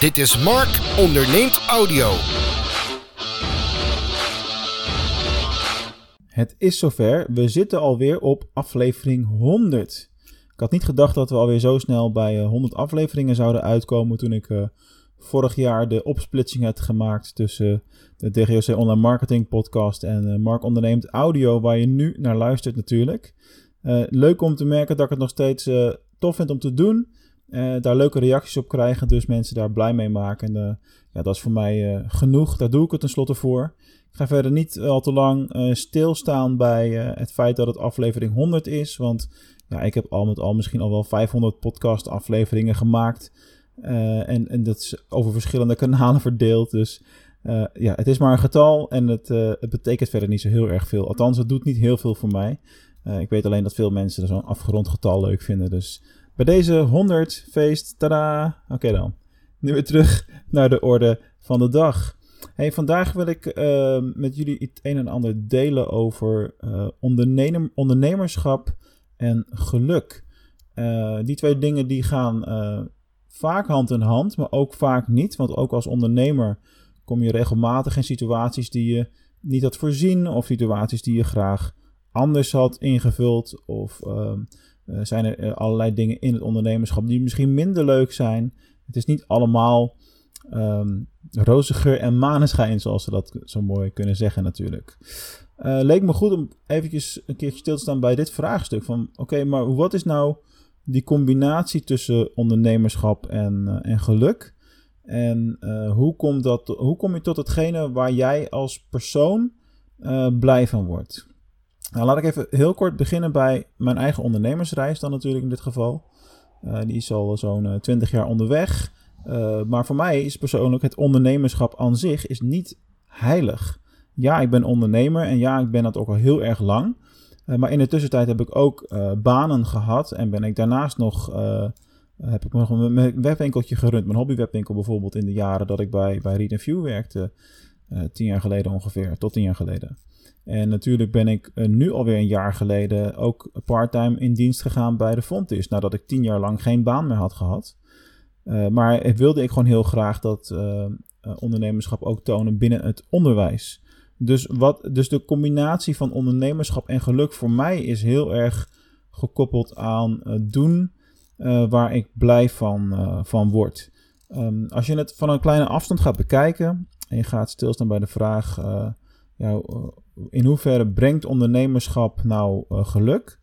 Dit is Mark onderneemt audio. Het is zover. We zitten alweer op aflevering 100. Ik had niet gedacht dat we alweer zo snel bij 100 eh, afleveringen zouden uitkomen toen ik uh, vorig jaar de opsplitsing had gemaakt tussen de DGOC Online Marketing Podcast en Mark Onderneemt Audio, waar je nu naar luistert natuurlijk. leuk om te merken dat ik het nog steeds tof vind om te doen. Daar leuke reacties op krijgen, dus mensen daar blij mee maken. En ja, dat is voor mij genoeg. Daar doe ik het tenslotte voor. Ik ga verder niet al te lang stilstaan bij het feit dat het aflevering 100 is, want ja, ik heb al met al misschien al wel 500 podcast afleveringen gemaakt. En, en dat is over verschillende kanalen verdeeld. Dus ja, het is maar een getal en het, het betekent verder niet zo heel erg veel. Althans, het doet niet heel veel voor mij. ik weet alleen dat veel mensen zo'n afgerond getal leuk vinden. Dus bij deze 100 feest, tada! Oké dan. Nu weer terug naar de orde van de dag. Hey, vandaag wil ik met jullie het een en ander delen over ondernemer, ondernemerschap en geluk. Uh, die twee dingen die gaan vaak hand in hand, maar ook vaak niet. Want ook als ondernemer kom je regelmatig in situaties die je niet had voorzien, of situaties die je graag anders had ingevuld. Of uh, zijn er allerlei dingen in het ondernemerschap die misschien minder leuk zijn. Het is niet allemaal um, roze geur en maneschijn, zoals ze dat zo mooi kunnen zeggen natuurlijk. Uh, leek me goed om eventjes een keertje stil te staan bij dit vraagstuk. Van oké, maar wat is nou die combinatie tussen ondernemerschap en, en geluk? En hoe, komt dat, hoe kom je tot hetgene waar jij als persoon blij van wordt? Nou, laat ik even heel kort beginnen bij mijn eigen ondernemersreis dan natuurlijk in dit geval. die is al zo'n 20 jaar onderweg. maar voor mij is persoonlijk het ondernemerschap aan zich is niet heilig ja, ik ben ondernemer en ja, ik ben dat ook al heel erg lang. Uh, maar in de tussentijd heb ik ook uh, banen gehad en ben ik daarnaast nog, uh, heb ik nog een webwinkeltje gerund. Mijn hobbywebwinkel bijvoorbeeld in de jaren dat ik bij, bij Read View werkte. tien jaar geleden ongeveer, tot tien jaar geleden. En natuurlijk ben ik nu alweer een jaar geleden ook parttime in dienst gegaan bij de Fontis. Nadat ik tien jaar lang geen baan meer had gehad. maar wilde ik gewoon heel graag dat ondernemerschap ook tonen binnen het onderwijs. Dus, wat, dus de combinatie van ondernemerschap en geluk voor mij is heel erg gekoppeld aan uh, doen waar ik blij van, van word. Um, als je het van een kleine afstand gaat bekijken en je gaat stilstaan bij de vraag: in hoeverre brengt ondernemerschap nou geluk?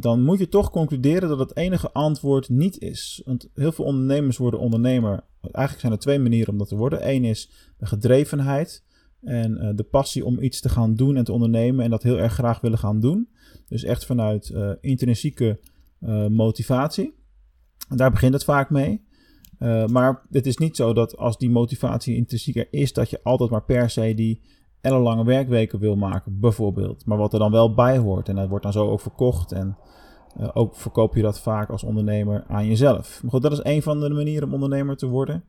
dan moet je toch concluderen dat het enige antwoord niet is. Want heel veel ondernemers worden ondernemer. Eigenlijk zijn er twee manieren om dat te worden. Eén is de gedrevenheid. En uh, de passie om iets te gaan doen en te ondernemen en dat heel erg graag willen gaan doen. Dus echt vanuit intrinsieke motivatie. Daar begint het vaak mee. maar het is niet zo dat als die motivatie intrinsieker is, dat je altijd maar per se die ellenlange werkweken wil maken, bijvoorbeeld. Maar wat er dan wel bij hoort. En dat wordt dan zo ook verkocht. En ook verkoop je dat vaak als ondernemer aan jezelf. Maar goed, dat is een van de manieren om ondernemer te worden.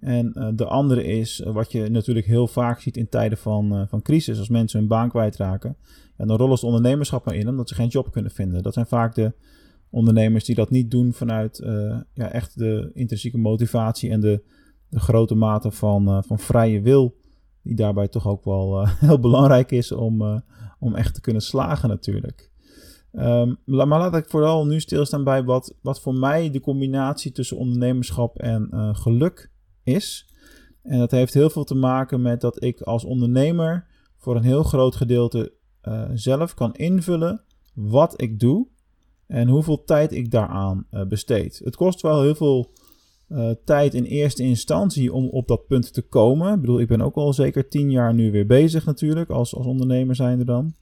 En uh, de andere is, uh, wat je natuurlijk heel vaak ziet in tijden van, van crisis, als mensen hun baan kwijtraken. En dan rollen ze ondernemerschap maar in, omdat ze geen job kunnen vinden. Dat zijn vaak de ondernemers die dat niet doen vanuit ja, echt de intrinsieke motivatie en de, de grote mate van, van vrije wil. Die daarbij toch ook wel heel belangrijk is om, om echt te kunnen slagen natuurlijk. Um, maar laat ik vooral nu stilstaan bij wat, wat voor mij de combinatie tussen ondernemerschap en geluk is. En dat heeft heel veel te maken met dat ik als ondernemer voor een heel groot gedeelte zelf kan invullen wat ik doe en hoeveel tijd ik daaraan besteed. Het kost wel heel veel uh, tijd in eerste instantie om op dat punt te komen. Ik bedoel, ik ben ook al zeker tien jaar nu weer bezig natuurlijk, als, als ondernemer zijnde dan.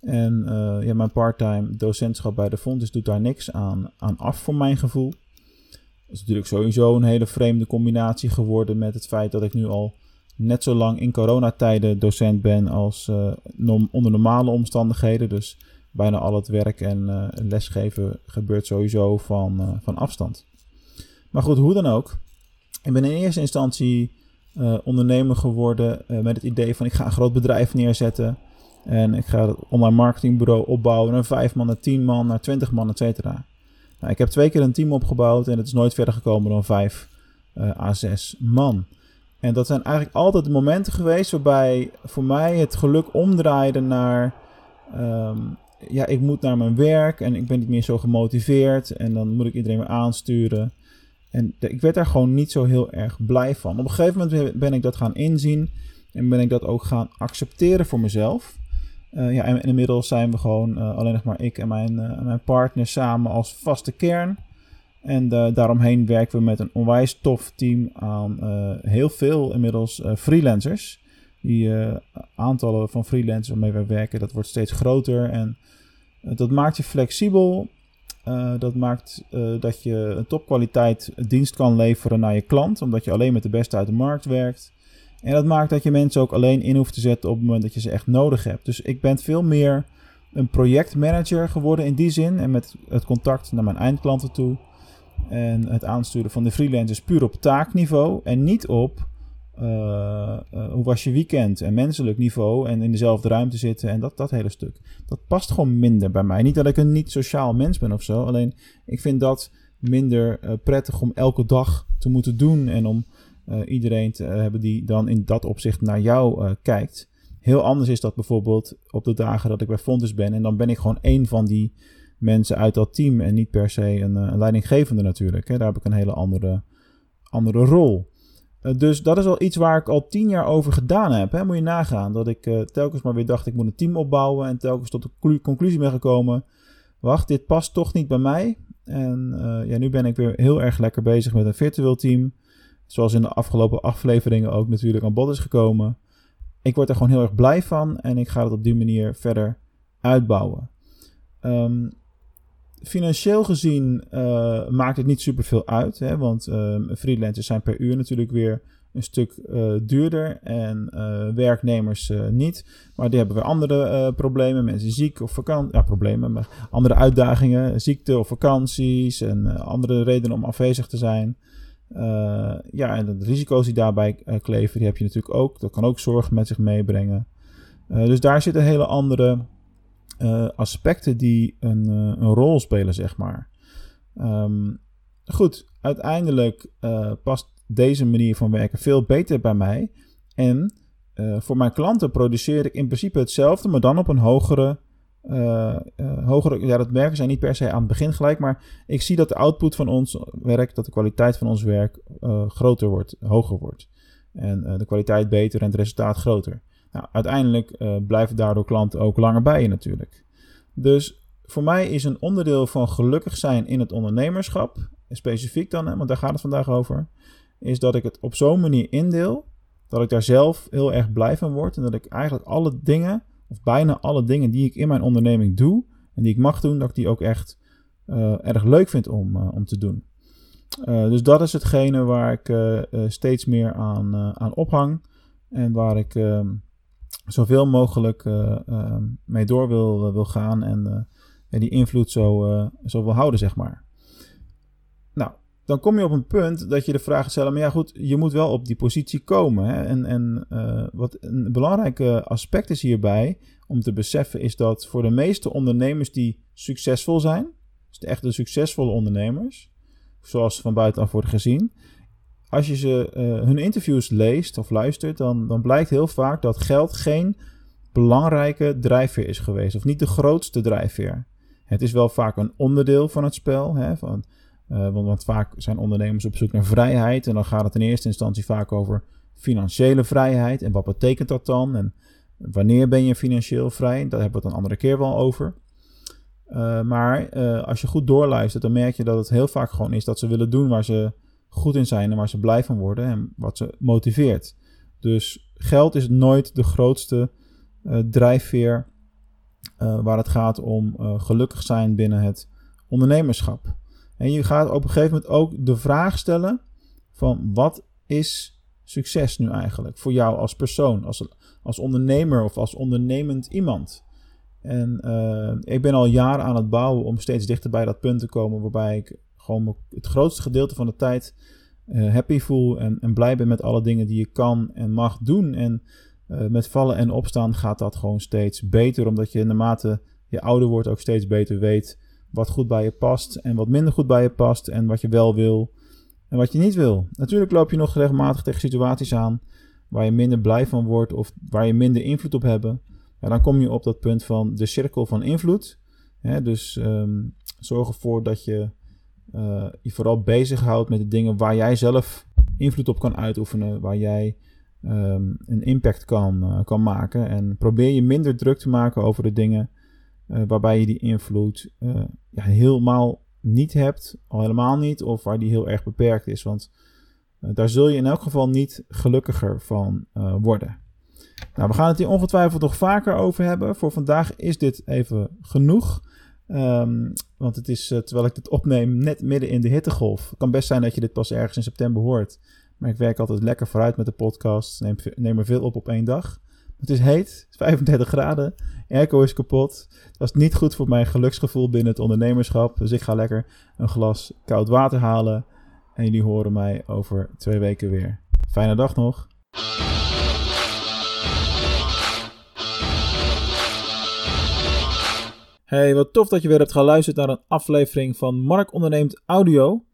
En ja, mijn parttime docentschap bij de Fonds doet daar niks aan, aan af voor mijn gevoel. Dat is natuurlijk sowieso een hele vreemde combinatie geworden met het feit dat ik nu al net zo lang in coronatijden docent ben als uh, onder normale omstandigheden. Dus bijna al het werk en uh, lesgeven gebeurt sowieso van, uh, van afstand. Maar goed, hoe dan ook. Ik ben in eerste instantie ondernemer geworden met het idee van ik ga een groot bedrijf neerzetten. En ik ga het online marketingbureau opbouwen naar 5 man, naar 10 man, naar 20 man, et cetera. Nou, ik heb twee keer een team opgebouwd en het is nooit verder gekomen dan vijf A6 man. En dat zijn eigenlijk altijd de momenten geweest waarbij voor mij het geluk omdraaide naar. ehm, ja, ik moet naar mijn werk en ik ben niet meer zo gemotiveerd. En dan moet ik iedereen weer aansturen. En ik werd daar gewoon niet zo heel erg blij van. Op een gegeven moment ben ik dat gaan inzien. En ben ik dat ook gaan accepteren voor mezelf. Eh, ja, inmiddels zijn we gewoon eh, alleen nog maar ik en mijn, eh, mijn partner samen als vaste kern. En daaromheen werken we met een onwijs tof team aan heel veel inmiddels freelancers. Die aantallen van freelancers waarmee wij werken, dat wordt steeds groter. En dat maakt je flexibel. Eh, dat maakt eh, dat je een topkwaliteit dienst kan leveren naar je klant. Omdat je alleen met de beste uit de markt werkt. En dat maakt dat je mensen ook alleen in hoeft te zetten op het moment dat je ze echt nodig hebt. Dus ik ben veel meer een projectmanager geworden in die zin. En met het contact naar mijn eindklanten toe. En het aansturen van de freelancers puur op taakniveau. En niet op hoe was je weekend en menselijk niveau. En in dezelfde ruimte zitten en dat, dat hele stuk. Dat past gewoon minder bij mij. Niet dat ik een niet sociaal mens ben of zo. Alleen ik vind dat minder eh, prettig om elke dag te moeten doen. En om eh, iedereen te hebben die dan in dat opzicht naar jou eh, kijkt. Heel anders is dat bijvoorbeeld op de dagen dat ik bij Fontes ben. En dan ben ik gewoon één van die mensen uit dat team. En niet per se een, eh, een leidinggevende natuurlijk. Hè. Daar heb ik een hele andere, andere rol. Uh, dus dat is al iets waar ik al tien jaar over gedaan heb. Hè. Moet je nagaan dat ik uh, telkens maar weer dacht ik moet een team opbouwen. En telkens tot de conclusie ben gekomen. Wacht, dit past toch niet bij mij. En uh, ja, nu ben ik weer heel erg lekker bezig met een virtueel team. Zoals in de afgelopen afleveringen ook natuurlijk aan bod is gekomen. Ik word er gewoon heel erg blij van. En ik ga het op die manier verder uitbouwen. Um, financieel gezien uh, maakt het niet super veel uit. Hè, want uh, freelancers zijn per uur natuurlijk weer een stuk uh, duurder. En werknemers niet. Maar die hebben weer andere problemen. Mensen ziek of vakantie. Ja, problemen. Maar andere uitdagingen. Ziekte of vakanties. En andere redenen om afwezig te zijn. ja, en de risico's die daarbij kleven, die heb je natuurlijk ook. Dat kan ook zorgen met zich meebrengen. dus daar zitten hele andere uh, aspecten die een, uh, een, rol spelen, zeg maar. Um, goed, uiteindelijk uh, past deze manier van werken veel beter bij mij. En voor mijn klanten produceer ik in principe hetzelfde, maar dan op een hogere. hogere ja, dat merken zij niet per se aan het begin gelijk, maar ik zie dat de output van ons werk, dat de kwaliteit van ons werk groter wordt, hoger wordt. En de kwaliteit beter en het resultaat groter. Nou, uiteindelijk uh, blijven daardoor klanten ook langer bij je natuurlijk. Dus voor mij is een onderdeel van gelukkig zijn in het ondernemerschap, specifiek dan, hè, want daar gaat het vandaag over, is dat ik het op zo'n manier indeel dat ik daar zelf heel erg blij van word en dat ik eigenlijk alle dingen, of bijna alle dingen die ik in mijn onderneming doe en die ik mag doen, dat ik die ook echt uh, erg leuk vind om, uh, om te doen. Dus dat is hetgene waar ik steeds meer aan, aan ophang en waar ik ehm, zoveel mogelijk uh, uh, mee door wil, wil gaan en uh, die invloed zo, zo wil houden, zeg maar. Nou, dan kom je op een punt dat je de vraag stelt, maar ja goed, je moet wel op die positie komen. Hè? En, en wat een belangrijke aspect is hierbij om te beseffen, is dat voor de meeste ondernemers die succesvol zijn, dus de echte succesvolle ondernemers, zoals van buitenaf wordt gezien, als je ze, uh, hun interviews leest of luistert, dan, dan blijkt heel vaak dat geld geen belangrijke drijfveer is geweest. Of niet de grootste drijfveer. Het is wel vaak een onderdeel van het spel. Hè, van, uh, want, want, vaak zijn ondernemers op zoek naar vrijheid. En dan gaat het in eerste instantie vaak over financiële vrijheid. En wat betekent dat dan? En wanneer ben je financieel vrij? Daar hebben we het een andere keer wel over. Uh, maar als je goed doorluistert, dan merk je dat het heel vaak gewoon is dat ze willen doen waar ze goed in zijn en waar ze blij van worden en wat ze motiveert. Dus geld is nooit de grootste uh, drijfveer uh, waar het gaat om uh, gelukkig zijn binnen het ondernemerschap. En je gaat op een gegeven moment ook de vraag stellen van wat is succes nu eigenlijk voor jou als persoon, als, als ondernemer of als ondernemend iemand. En ik ben al jaren aan het bouwen om steeds dichter bij dat punt te komen waarbij ik gewoon het grootste gedeelte van de tijd uh, happy voel en, en, blij ben met alle dingen die je kan en mag doen. En uh, met vallen en opstaan gaat dat gewoon steeds beter, omdat je naarmate je ouder wordt ook steeds beter weet wat goed bij je past en wat minder goed bij je past en wat je wel wil en wat je niet wil. Natuurlijk loop je nog regelmatig tegen situaties aan waar je minder blij van wordt of waar je minder invloed op hebt. Ja, dan kom je op dat punt van de cirkel van invloed. dus ehm, zorg ervoor dat je uh, je vooral bezighoudt met de dingen waar jij zelf invloed op kan uitoefenen, waar jij um, een impact kan, uh, kan maken. En probeer je minder druk te maken over de dingen uh, waarbij je die invloed ja, helemaal niet hebt, al helemaal niet, of waar die heel erg beperkt is. Want daar zul je in elk geval niet gelukkiger van worden. Nou, we gaan het hier ongetwijfeld nog vaker over hebben. Voor vandaag is dit even genoeg. Um, want het is, uh, terwijl ik dit opneem, net midden in de hittegolf. Het kan best zijn dat je dit pas ergens in september hoort. Maar ik werk altijd lekker vooruit met de podcast. Neem, neem er veel op op één dag. Het is heet, het is 35 graden. Airco is kapot. Het was niet goed voor mijn geluksgevoel binnen het ondernemerschap. Dus ik ga lekker een glas koud water halen. En jullie horen mij over twee weken weer. Fijne dag nog. Hey, wat tof dat je weer hebt geluisterd naar een aflevering van Mark Onderneemt Audio.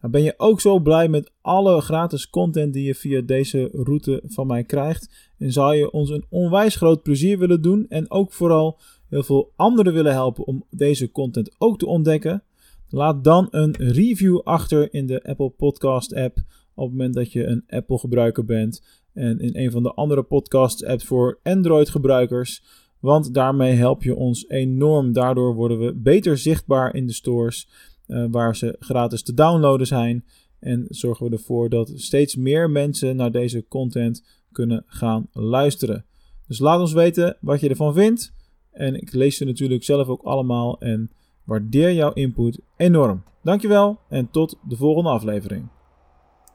Nou, ben je ook zo blij met alle gratis content die je via deze route van mij krijgt? En zou je ons een onwijs groot plezier willen doen en ook vooral heel veel anderen willen helpen om deze content ook te ontdekken? Laat dan een review achter in de Apple Podcast app op het moment dat je een Apple gebruiker bent en in een van de andere podcast apps voor Android gebruikers. Want daarmee help je ons enorm. Daardoor worden we beter zichtbaar in de stores uh, waar ze gratis te downloaden zijn. En zorgen we ervoor dat steeds meer mensen naar deze content kunnen gaan luisteren. Dus laat ons weten wat je ervan vindt. En ik lees ze natuurlijk zelf ook allemaal en waardeer jouw input enorm. Dankjewel en tot de volgende aflevering.